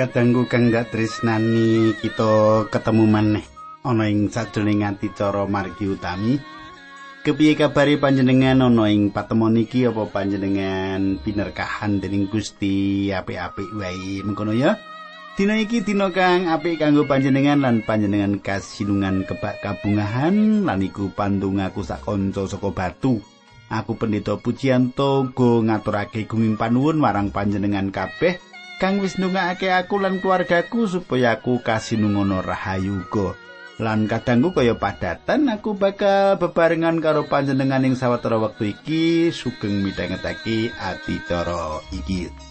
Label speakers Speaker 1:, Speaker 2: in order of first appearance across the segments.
Speaker 1: kadangku kang gak tresnani kita ketemu maneh. Ana ing sajroning anticara margi utami. Kepiye kabare panjenengan? Ana ing patemon iki apa panjenengan binerkahan dening Gusti apik-apik wae? Mengkono ya. Dina iki dina kang apik kanggo panjenengan lan panjenengan kasinungan kebak kabungahan lan iku pandongaku sak kanca saka batu. Aku pendeta Pujianto go ngaturake gunging panuwun marang panjenengan kabeh kang wis ndongakake aku lan keluargaku supaya aku kasinungono rahayu uga. Lan kadangku kaya padatan aku bakal bebarengan karo panjenengan ing sawetara wektu iki sugeng midhangetake adicara iki.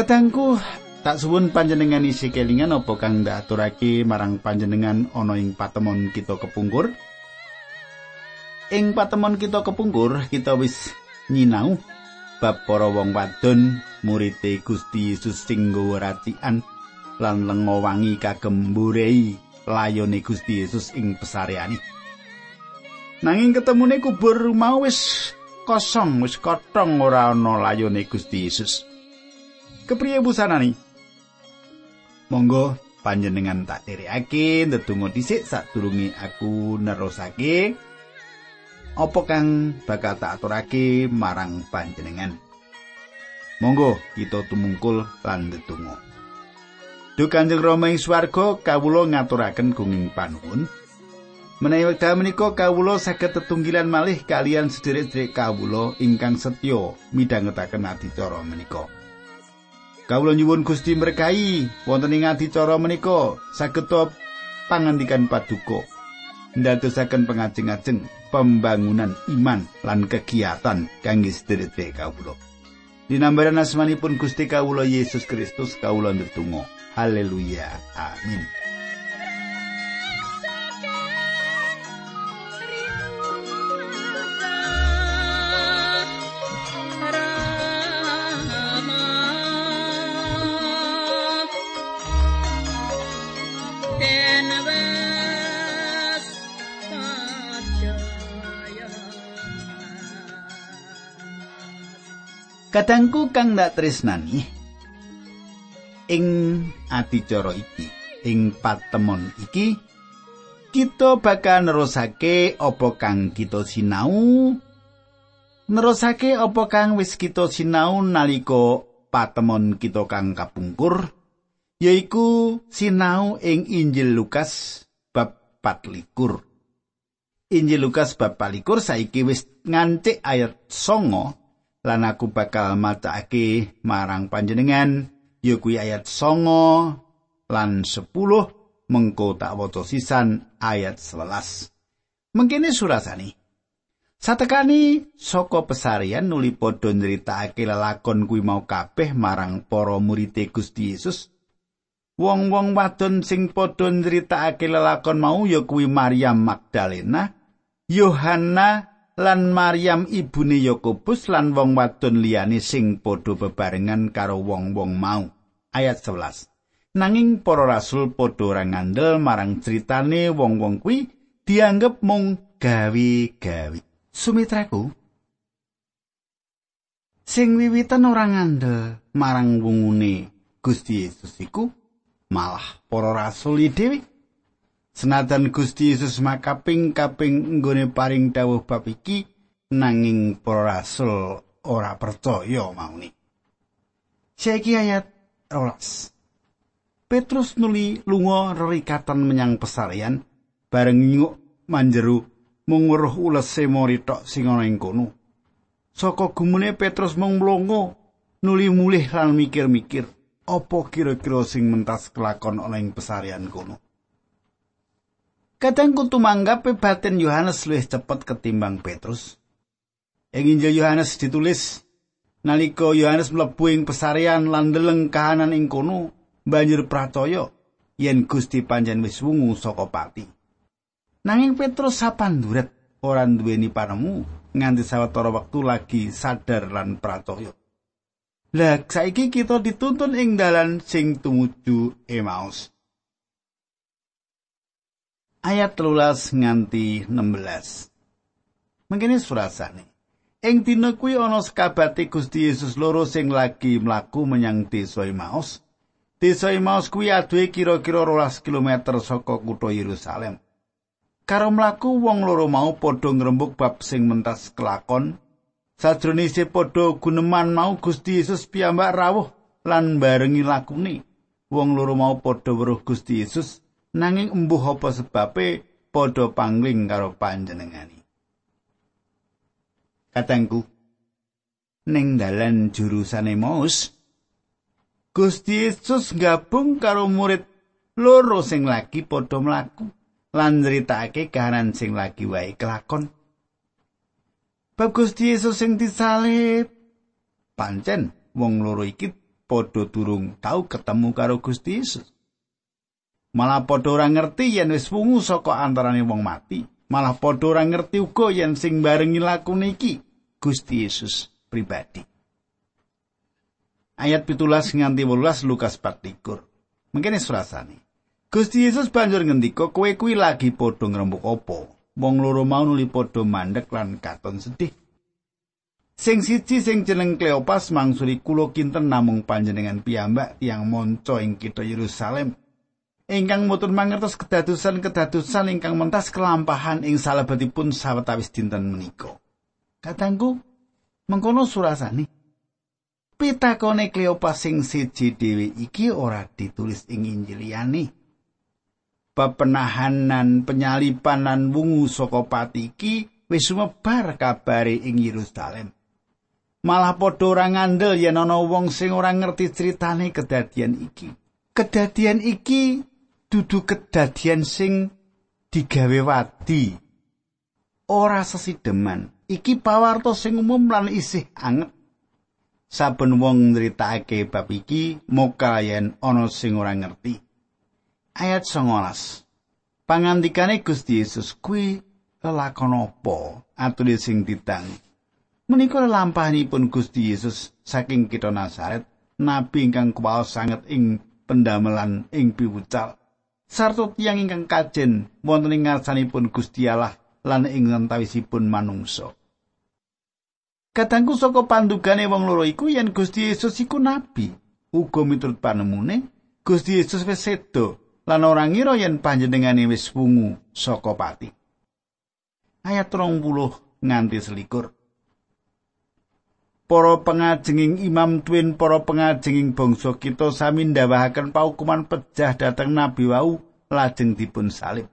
Speaker 1: Katangku tak suwun panjenengan isi kelingan apa kang ndak aturake marang panjenengan ana ing patemon kita kepungkur. Ing patemon kita kepungkur kita wis nyinau bab para wong wadon murite Gusti Yesus sing racikan lan lengo wangi kagem mburei layone Gusti Yesus ing pesareane. Nanging ketemune kubur mau wis kosong wis kotong ora ana layone Gusti Yesus. Kepriye busanani monggo panjenengan tak derekake ndedonga dhisik sadurunge aku nerusake. Apa kang bakal tak aturake marang panjenengan? Monggo kita tumungkul lan ndedonga. Duh Kanjeng Rama ing swarga kawula ngaturaken gunging panuwun. Menawi wekdal menika kawula saged tetunggilan malih kalian sederek-sederek kawula ingkang setya midhangetaken adicara menika. Kawula nyuwun Gusti berkahi wonten ing adicara menika saged pangandikan paduka ndadosaken pengajeng-ajeng pembangunan iman lan kegiatan kangge sedherek kawula. Dinambaran asmanipun Gusti kawula Yesus Kristus kawula ndedonga. Haleluya. Amin. Kadangku kang ndak tresnani. Ing adicara iki ing patemon iki kita bakal nerusake apa kang kita sinau. Nerusake apa kang wis kita sinau nalika patemon kita kang kapungkur yaiku sinau ing Injil Lukas bab 24 Injil Lukas bab 24 saiki wis ngancik ayat songo lan aku bakal macake marang panjenengan. Ya kuwi ayat songo lan 10 mengko tak waca sisan ayat 11 mengkene surasani satekani saka pesarian nuli padha nyritakake lelakon kuwi mau kabeh marang para murid Gusti Yesus? Wong-wong wadon sing padha nyritakake lelakon mau ya kuwi Maryam Magdalena Yohana lan Maryam ibune Yakobus lan wong wadon liyane sing padha bebarengan karo wong-wong mau. Ayat 11. Nanging para rasul padha ora ngandel marang critane wong-wong kuwi dianggep mung gawe-gawe. Sumitraku sing wiwitan ora ngandel marang wungune Gusti Yesus iku malah para rasul dhewe Senajan Gusti Yesus makaping-kaping nggone paring dawuh bab iki nanging para rasul ora percaya mauni. Saiki ayat 12. Petrus nuli lunga rerikatan menyang pesarian bareng nyuk manjeru mung weruh ulese mori tok sing ana ing kono. Saka gumune Petrus mung mlongo nuli mulih lan mikir-mikir apa kira-kira sing mentas kelakon ana ing pesarian kono. Kadang kutu manggape batin Yohanes luwih cepet ketimbang Petrus. Ing Injil Yohanes ditulis nalika Yohanes mlebu ing pesarian lan ndeleng kahanan ing kono, banjur pracaya yen Gusti panjen wis wungu saka pati. Nanging Petrus sapanduret ora duweni panemu nganti sawetara wektu lagi sadar lan pracaya. Lah saiki kita dituntun ing dalan sing tumuju Emmaus. Ayat 13 nganti 16. Mengkene surasane. Ing dina kuwi ana sekabate Gusti Yesus loro sing lagi mlaku menyang desa Emmaus. Desa Emmaus kuwi aduhe kira-kira 12 km saka kutha Yerusalem. Karo mlaku wong loro mau padha ngrembug bab sing mentas kelakon. Sajrone isih padha guneman mau Gusti Yesus piyambak rawuh lan barengi lakune. Wong loro mau padha weruh Gusti Yesus nanging embuh apa sebabe padha pangling karo panjenengani. Katengku ning dalan jurusane Maus Gusti Yesus gabung karo murid loro sing lagi padha mlaku. lan nritake kahanan sing lagi wae kelakon. Bab Gusti Yesus sing disalib. Pancen wong loro iki padha durung tau ketemu karo Gusti Yesus. Malah padha ora ngerti yen wis wungu saka antarane wong mati. Malah padha ora ngerti uga yen sing barengi lakune iki Gusti Yesus pribadi. Ayat pitulas nganti 18 Lukas 4 Mungkin surasane. Gusti Yesus banjur ngendika, "Kowe kuwi lagi padha ngrembug apa?" Wong loro mau nuli padha mandek lan katon sedih. Sing siji sing jeneng Kleopas mangsuli kula kinten namung panjenengan piyambak tiang monco ing kitha Yerusalem. Ingkang mutun mangertos kedadosan-kedadosan ingkang mentas kelampahan ing salebetipun sawetawis dinten menika. Katangku, mengkono surasane. Pitakone Kleopas sing siji dhewe iki ora ditulis ing Injil liyane. pepenahanan penyalipan lan wungu saka pati iki wis sumebar kabare ing Yerusalem. Malah padha ora ngandel yen ana wong sing ora ngerti critane kedadian iki. Kedadian iki dudu kedadian sing digawe wadi. Ora sesideman. Iki pawarto sing umum lan isih anget. Saben wong nritakake bab iki moka yen ana sing ora ngerti. ayat 19. Pangandikane Gusti Yesus kuwi lelakon apa atune sing ditang. Menika lampahipun Gusti Yesus saking kita Nazaret, nabi ingkang kuwaos sanget ing pendamelan ing piwucal. Sarto tiyang ingkang kajen wonten ing ngarsanipun Gusti Allah lan ing antawisipun manungsa. Katangku saka pandugane wong loro iku yen Gusti Yesus iku nabi, uga miturut panemune Gusti Yesus wis sedo lan ora ngira yen panjenengane wis wungu saka pati. Ayat 30 nganti selikur. Para pengajenging imam tuwin para pengajenging bangsa kita sami ndawahaken paukuman pejah dhateng nabi wau lajeng dipun salib.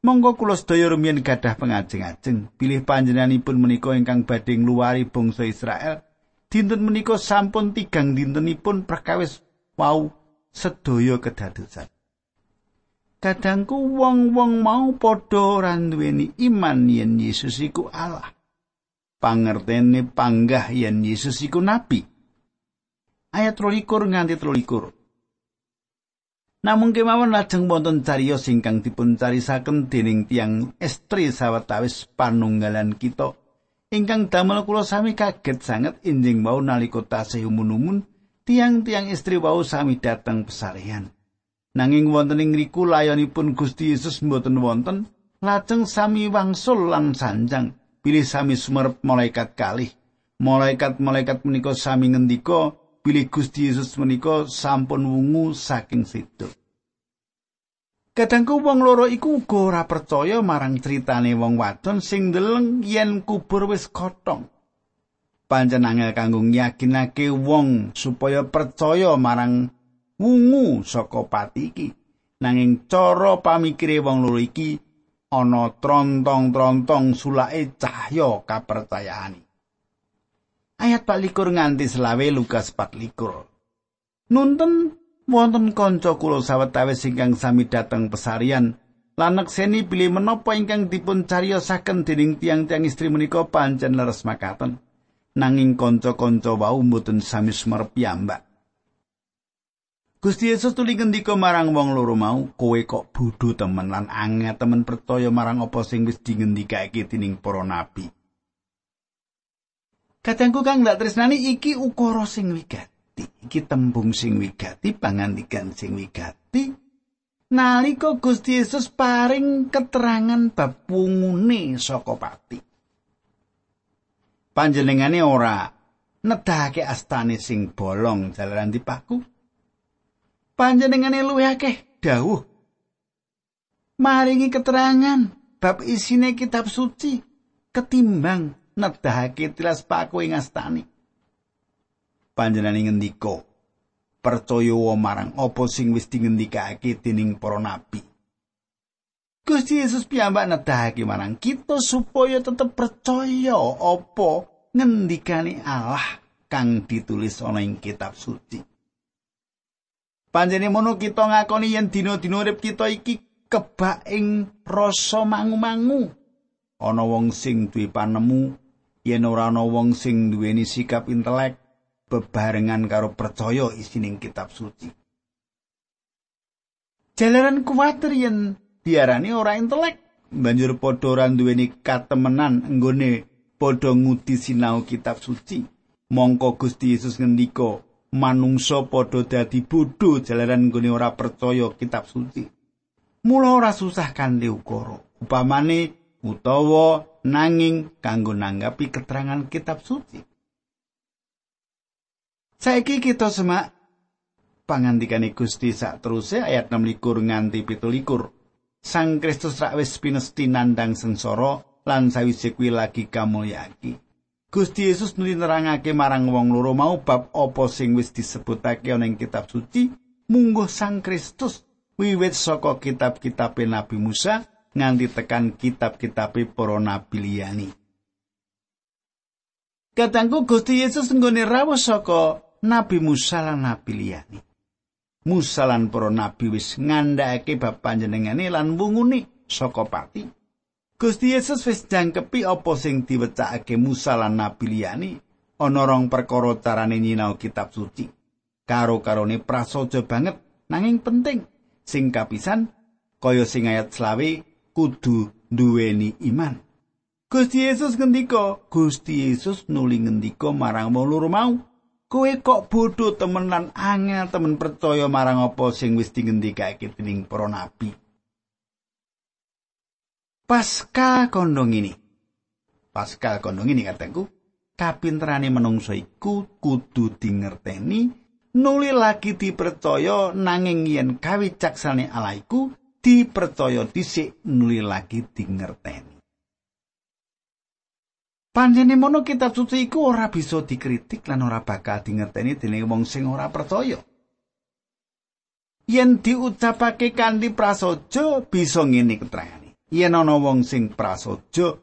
Speaker 1: Monggo kula sedaya rumiyin gadah pengajeng-ajeng pilih panjenenganipun menika ingkang badhe ngluwari bangsa Israel. Dinten menika sampun tigang dintenipun perkawis wau sedaya kedadosan. kadangku wong-wong mau padha ora duweni iman yen Yesus iku Allah. Pangertene panggah yen Yesus iku nabi. Ayat 23 nganti 23. Namung kemawon lajeng wonten cariyos ingkang dipun carisaken dening tiang estri sawetawis panunggalan kita ingkang damel kula sami kaget sanget injing wau nalika tasih umun-umun tiang-tiang istri wau sami dateng pesarian. Nanging wonten ing riku layonipun Gusti Yesus mboten wonten, lajeng sami wangsul lan sanjang, pilih sami sumerep malaikat kalih. Malaikat-malaikat menika sami ngendika, pilih Gusti Yesus menika sampun wungu saking situ. Kadangku wong loro iku uga ora percaya marang critane wong wadon sing deleng yen kubur wis kotong. Pancen angel kanggo yakinake wong supaya percaya marang wungu saka pati iki nanging cara pamikire wong loro iki ana trontong-trontong sulake cahya kapercayaan. Ayat 24 nganti selawe Lukas 24 nunten wonten kanca kula sawetawis ingkang sami dateng pesarian lanek seni pilih menapa ingkang dipun cariyosaken dening tiang-tiang istri menika pancen leres makaten. Nanging kanca-kanca wau mboten sami sumerep piyambak Gusti Yesus tuli ngendika marang wong loro mau, kowe kok bodho temen lan angel temen percaya marang apa sing wis dingendikake dening para nabi. Katengku kang ndak tresnani iki ukara sing wigati. Iki tembung sing wigati, pangandikan sing wigati. Nalika Gusti Yesus paring keterangan bab wungune saka pati. Panjenengane ora nedhake astane sing bolong jalaran dipaku. Panjenengane luwih akeh? Dawuh. Maringi keterangan bab isine kitab suci ketimbang nedahake tilas paku ing astani. Panjenengane ngendika percaya marang apa sing wis dingendikake dening para nabi? Gusti Yesus piyambak nedahake marang kita supaya tetep percaya apa ngendikane Allah kang ditulis ana ing kitab suci. Panjene mono kita ngakoni yen dina-dina urip kita iki kebak ing rasa mangu-mangu. Ana wong sing duwe panemu yen ora ana wong sing duweni sikap intelek bebarengan karo percaya isining kitab suci. Jalaran kuwatir yen diarani ora intelek, banjur padha ora duweni katemenan nggone padha ngudi sinau kitab suci. Mongko Gusti Yesus ngendika, manungsa padha dadi bodho jalaran nggone ora percaya kitab suci. Mula ora susah kanthi ukara. Upamane utawa nanging kanggo nanggapi keterangan kitab suci. Saiki kita semak pangandikane Gusti sak teruse ayat 26 nganti 17. Sang Kristus rak wis pinesti nandang sengsara lan sawise kuwi lagi kamulyaki. Gusti Yesus nuli marang wong loro mau bab apa sing wis disebutake ana ing kitab suci mungguh Sang Kristus wiwit saka kitab-kitab Nabi Musa nganti tekan kitab-kitab para nabi liyani. Katangku Gusti Yesus nggone rawuh saka Nabi Musa lan nabi liyani. Musa lan para nabi wis ngandhakake bab panjenengane lan wungune saka pati. Gusti Yesus wis jangkepi apa sing diwecakake Musa lan Nabi liyani ana rong perkara carane nyinau kitab suci. Karo-karone prasaja banget nanging penting. Sing kapisan kaya sing ayat selawe kudu duweni iman. Gusti Yesus ngendika, Gusti Yesus nuli ngendika marang wong loro mau, kowe kok bodho temen lan angel temen percaya marang apa sing wis dingendikake dening para nabi. Pasca kondong ini. Pasca kondong ini katengku, kapinterane menungso iku kudu dingerteni nuli lagi dipercaya nanging yen kawicaksane Allah iku dipercaya dhisik nuli lagi dingerteni. Panjene mono kitab suci iku ora bisa dikritik lan ora bakal dingerteni dening wong sing ora percaya. Yen diucapake kanthi prasaja bisa ngene keterangan. Yen ana wong sing prasaja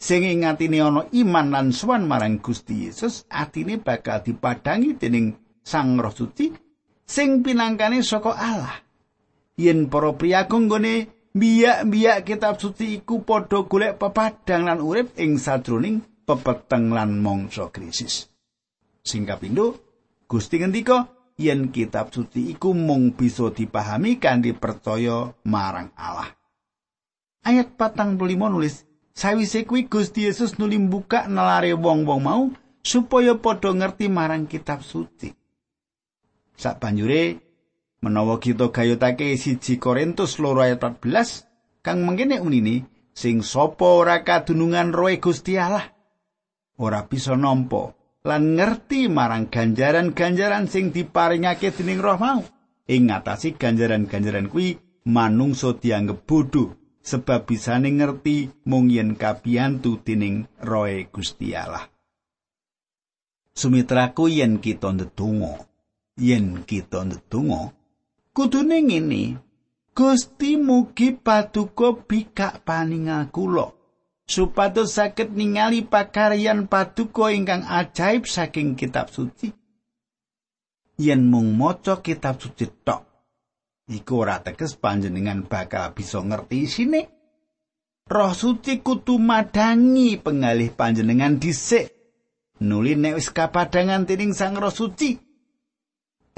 Speaker 1: sing ing atine ana iman lan suwan marang Gusti Yesus atine bakal dipadangi dening Sang Roh Suci sing pinangkane saka Allah. Yen para priyagung gone biyak-biyak kitab suci iku padha golek pepadang lan urip ing sadroning pepeteng lan mangsa krisis sing kapindo Gusti ngendika yen kitab suci iku mung bisa dipahami kanthi percaya marang Allah Ayat patang puluh nulis, Sawise kuwi Gusti Yesus nuli buka nelare wong-wong mau supaya padha ngerti marang kitab suci. Sak banjure menawa kita gayutake siji Korintus loro ayat 14 kang mengkene unini sing sapa ora kadunungan roe Gusti Allah? Ora bisa nampa lan ngerti marang ganjaran-ganjaran sing diparingake dening Roh mau. Ing ngatasi ganjaran-ganjaran kuwi manungsa dianggep bodho sebab bisane ngerti mung yen kabiyantu dening roe Gusti Allah. Sumitraku yen kita ndedonga, yen kita ndedonga, kudune ngene, Gusti mugi paduka bikak paningal kula supados saged ningali pakaryan paduka ingkang ajaib saking kitab suci. Yen mung maca kitab suci tok, iku ora teges panjenengan bakal bisa ngerti isine. Roh suci kudu madangi pengalih panjenengan dhisik. Nuli nek wis kapadangan dening Sang Roh Suci.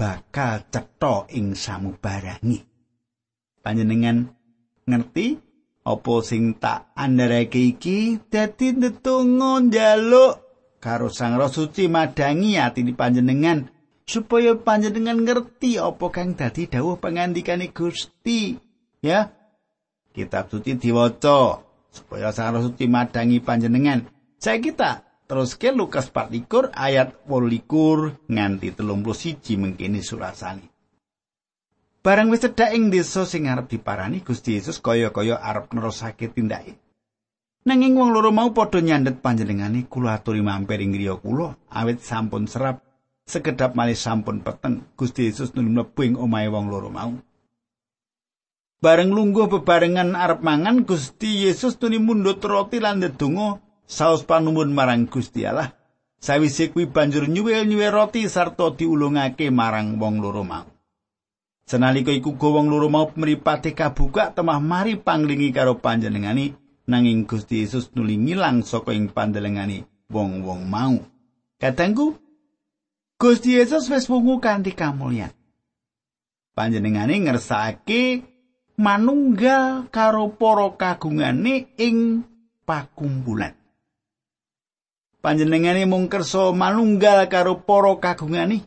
Speaker 1: bakal cetha ing samubarangi. Panjenengan ngerti apa sing tak andharake iki dadi ndedonga njaluk karo Sang Roh Suci madangi ati panjenengan supaya panjenengan ngerti apa kang dadi dawuh pangandikane Gusti ya. Kitab suci diwaca supaya Sang Suci madangi panjenengan. Saya kita terus ke Lukas 14 ayat 28 nganti 31 mengkini surasane Barang wis cedhak ing desa sing arep diparani Gusti Yesus kaya-kaya arep nerusake tindake. Nanging wong loro mau padha nyandet panjenengane kula aturi mampir ing griya kula awit sampun serap sekedap malih sampun peteng Gusti Yesus nuli mlebu ing omahe wong loro mau. Bareng lungguh bebarengan arep mangan Gusti Yesus nuli mundhut roti lan ndedonga saos panuwun marang Gusti Allah. Sawise kuwi banjur nyuwil-nyuwil roti sarta diulungake marang wong loro mau. Senalika iku gowong loro mau mripate kabuka temah mari panglingi karo panjenengani nanging Gusti Yesus nuli ngilang saka ing pandelengani wong-wong mau. Katangku Gusti Yesus wis wungu kanthi kamulyan. Panjenengane ngersake manunggal karo para kagungane ing pakumpulan. Panjenengane mung kersa manunggal karo para kagungane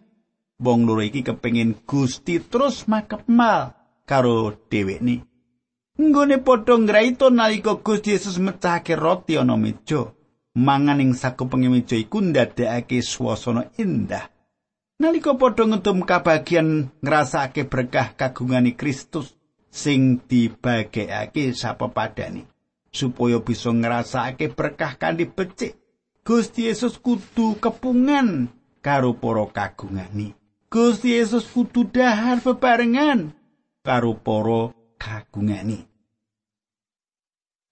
Speaker 1: wong loro iki kepengin Gusti terus makepmal karo dhewekne. Nggone padha ngraito nalika Gusti Yesus mecahake roti ana meja, mangan ing sakupenge meja iku ndadekake swasana indah. Nalika padha ngedum kabagian ngrasake berkah kagungane Kristus sing dibagekake sapepadane supaya bisa ngrasake berkah kanthi becik. Gusti Yesus kudu kepungan karo para kagungane. Gusti Yesus kudu dahar bebarengan karo para kagungane.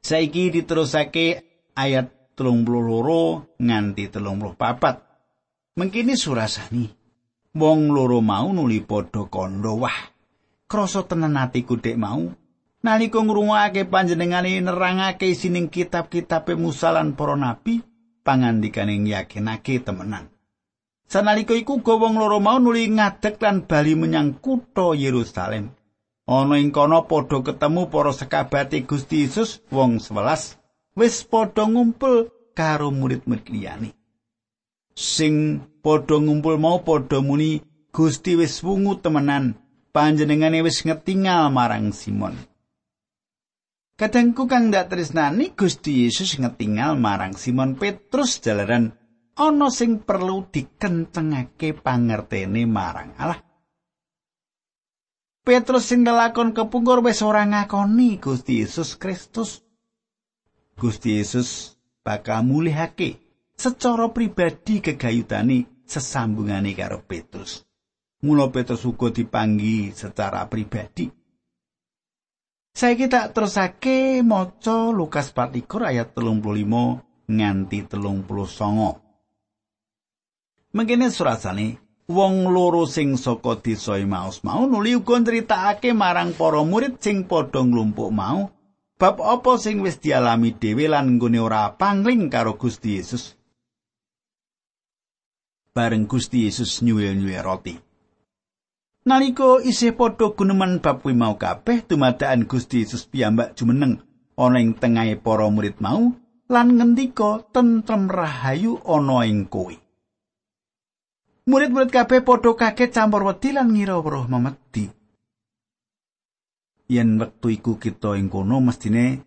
Speaker 1: Saiki diterusake ayat 32 nganti 34. Mengkini surasani. Wong loro mau nuli padha kandha wah. Krasa tenan atiku dek mau. Nalika ngrungokake panjenengane nerangake isining kitab-kitabe Musa lan para nabi, pangandikane yakinake temenan. Sanalika iku gowong loro mau nuli ngadeg lan bali menyang kutha Yerusalem. Ana ing kono padha ketemu para sekabate Gusti Yesus wong 11 wis padha ngumpul karo murid-murid liyane. Sing padha ngumpul mau padha muni Gusti wis wungu temenan panjenengane wis ngetingal marang Simon. Kadangku kang ndak tresnani Gusti Yesus ngetingal marang Simon Petrus jalaran ana sing perlu dikencengake pangertene marang Allah. Petrus sing ngelakon kepungkur wis ora ngakoni Gusti Yesus Kristus. Gusti Yesus bakal mulihake secara pribadi gegayutane sesambungane karo Petrus. Mula Petrus uga dipanggi secara pribadi. Saiki tak terusake maca Lukas 24 ayat 35 nganti 39. Mengkene surasane wong loro sing saka desa Emmaus mau nuli uga critakake marang para murid sing padha nglumpuk mau bab apa sing wis dialami dhewe lan nggone ora pangling karo Gusti Yesus. Bareng Gusti Yesus nyuwil-nyuwil roti. Naliko isih padha guneman bab kuwi mau kabeh dumadakan Gusti Yesus piyambak jumeneng ana ing tengahe para murid mau lan ngendika tentrem rahayu ana ing kowe. Murid-murid kabeh padha kaget campur wedi lan ngira weruh memedi. Yen wektu iku kita ing kono mestine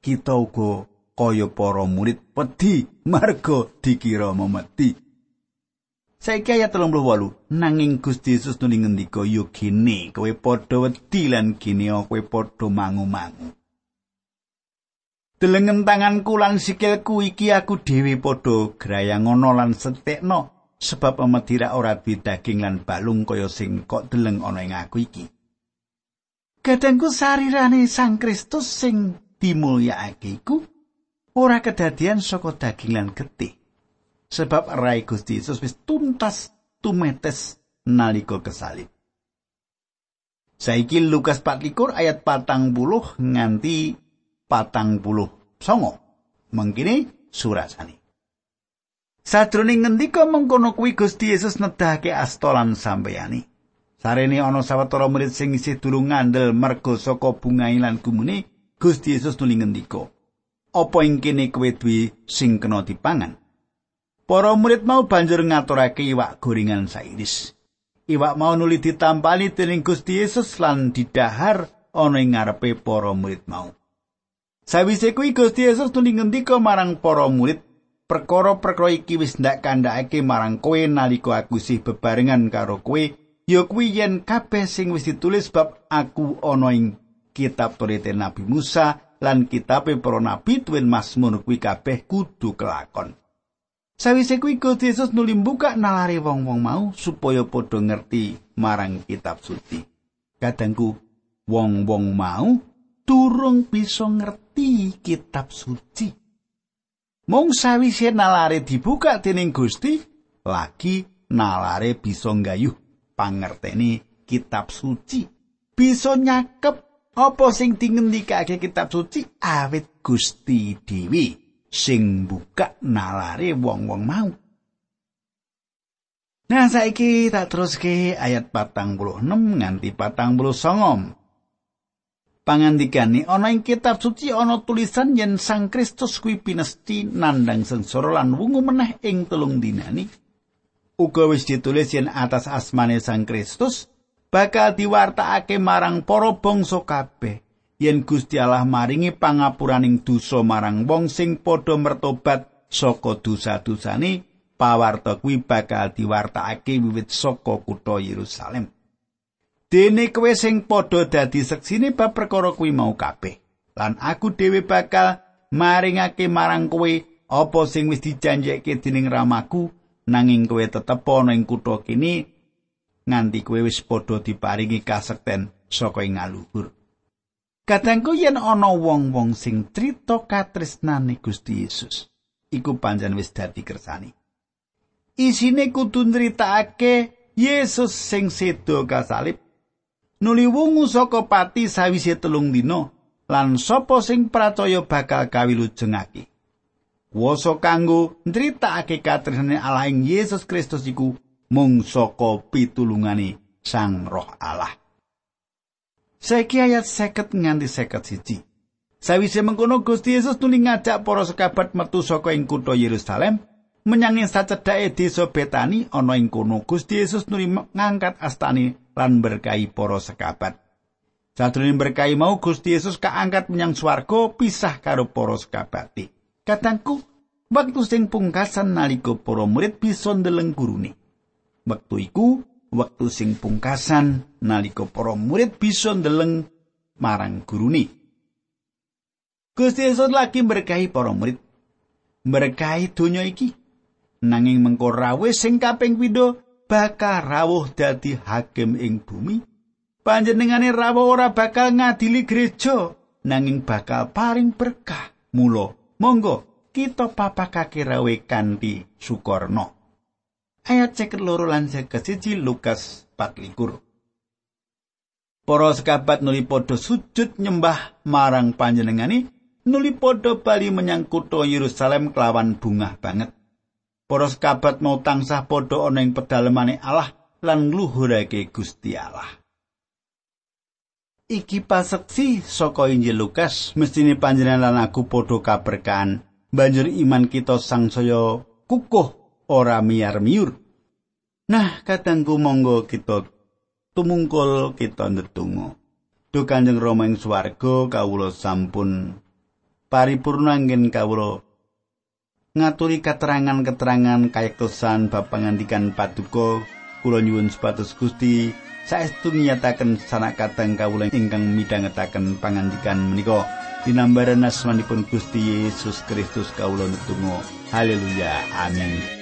Speaker 1: kita uga kaya para murid wedi marga dikira memedi. Saiki ayat 38 nanging Gusti Yesus nuli ngendika yo gene kowe padha wedi lan gene kowe padha mangu-mangu. Delengen tanganku lan sikilku iki aku dhewe padha grayang ana lan setekno. sebab amedira ora duwe daging lan balung kaya sing kok deleng ana ing aku iki. Kadangku sarirane Sang Kristus sing dimulyakake iku ora kedadian saka daging lan getih. Sebab rai Gusti Yesus wis tuntas tumetes nalika kesalib. Saiki Lukas 24 ayat 40 nganti 40 songo. Mengkini surasani. Sadroning ngendika mengkono kuwi Gusti Yesus nedahake astolan sampeyani. Sarene ana sawetara murid sing isih durung ngandel merga saka bungai lan gumune, Gusti Yesus nuli ngendika, "Apa ing kene kowe duwe sing kena dipangan?" Para murid mau banjur ngaturake iwak gorengan sairis. Iwak mau nuli ditampani dening Gusti Yesus lan didahar ana ing ngarepe para murid mau. Sawise kuwi Gusti Yesus nuli ngendika marang para murid, perkara-perkara iki wis ndak kandhakake marang kowe nalika aku sih bebarengan karo kowe ya kuwi yen kabeh sing wis ditulis bab aku ana ing kitab Torite Nabi Musa lan kitabe para nabi tuwin Mazmur kuwi kabeh kudu kelakon Sawise kuwi Gusti Yesus nuli buka nalari wong-wong mau supaya padha ngerti marang kitab suci. Kadangku wong-wong mau durung bisa ngerti kitab suci. Mung sawise nalare dibuka dening Gusti, lagi nalare bisa nggayuh pangerteni kitab suci. Bisa nyakep apa sing dingendikake kitab suci awit Gusti Dewi sing buka nalare wong-wong mau. Nah saiki tak teruske ayat patang puluh enam nganti patang puluh songom. pangandikane ana ing kitab suci ana tulisan yen Sang Kristus kuwi pinesti nandang sengsara lan wungu meneh ing telung dinani uga wis ditulis yen atas asmane Sang Kristus bakal diwartakake marang para bangsa kabeh yen Gusti Allah maringi pangapuraning dosa marang wong sing padha mertobat saka dosa-dosane pawarta kuwi bakal diwartakake wiwit saka kutha Yerusalem. Dene kowe sing padha dadi seksine bab perkara kuwi mau kabeh. Lan aku dhewe bakal maringake marang kowe apa sing wis dijanjekake dening ramaku nanging kowe tetep ana ing kutha kene nganti kowe wis padha diparingi kasekten saka ing aluhur Kadangku yen ana wong-wong sing crita katresnane Gusti Yesus, iku pancen wis dadi kersani. Isine kudu nritakake Yesus sing sedo kasalib nuli wungu saka pati sawise telung dina lan sapa sing percaya bakal kawilujengake. Wasa kanggo nritakake katresnane Allah ing Yesus Kristus iku mung saka pitulungane Sang Roh Allah. Saiki ayat 50 nganti 51. Sawise mengkono Gusti Yesus nuli ngajak para sekabat metu saka ing kutha Yerusalem menyang ing sacedhake desa Betani ana ing kono Gusti Yesus nuli ngangkat astani lan berkahi para sekabat. Sadurunge berkahi mau Gusti Yesus kaangkat menyang swarga pisah karo para sekabate. Katangku, waktu sing pungkasan nalika para murid bisa ndeleng gurune. Wektu iku wektu sing pungkasan nalika para murid bisa ndeleng marang gurune. Gusti Yesus lagi berkahi para murid. Berkahi donya iki. Nanging mengko rawe sing kaping pindho bakal rawuh dadi hakim ing bumi panjenengane rawuh ora bakal ngadili gereja nanging bakal paring berkah mula monggo kita papakake rawe kanthi sukorno ayat ceket loro lan ceket siji Lukas 24 Para sekabat nuli padha sujud nyembah marang panjenengane nuli padha bali menyang kutha Yerusalem kelawan bungah banget Para sekabat mau tansah padha ana ing pedalemane Allah lan ngluhurake Gusti Allah. Iki paseksi saka Injil Lukas, mestine panjenengan aku padha kaberkahan. Banjur iman kita sangsaya kukuh ora miar miur. Nah, katangku monggo kita tumungkul kita ndedonga. Duh Kanjeng Rama ing swarga kawula sampun paripurna anggen kawula ngaturi keterangan-keterangan kayektosan bab pangandikan paduka kula nyuwun supados Gusti saestu nyataken sanak kateng kawula ingkang midhangetaken pangandikan menika dinambaran asmanipun Gusti Yesus Kristus kawula nutung haleluya amin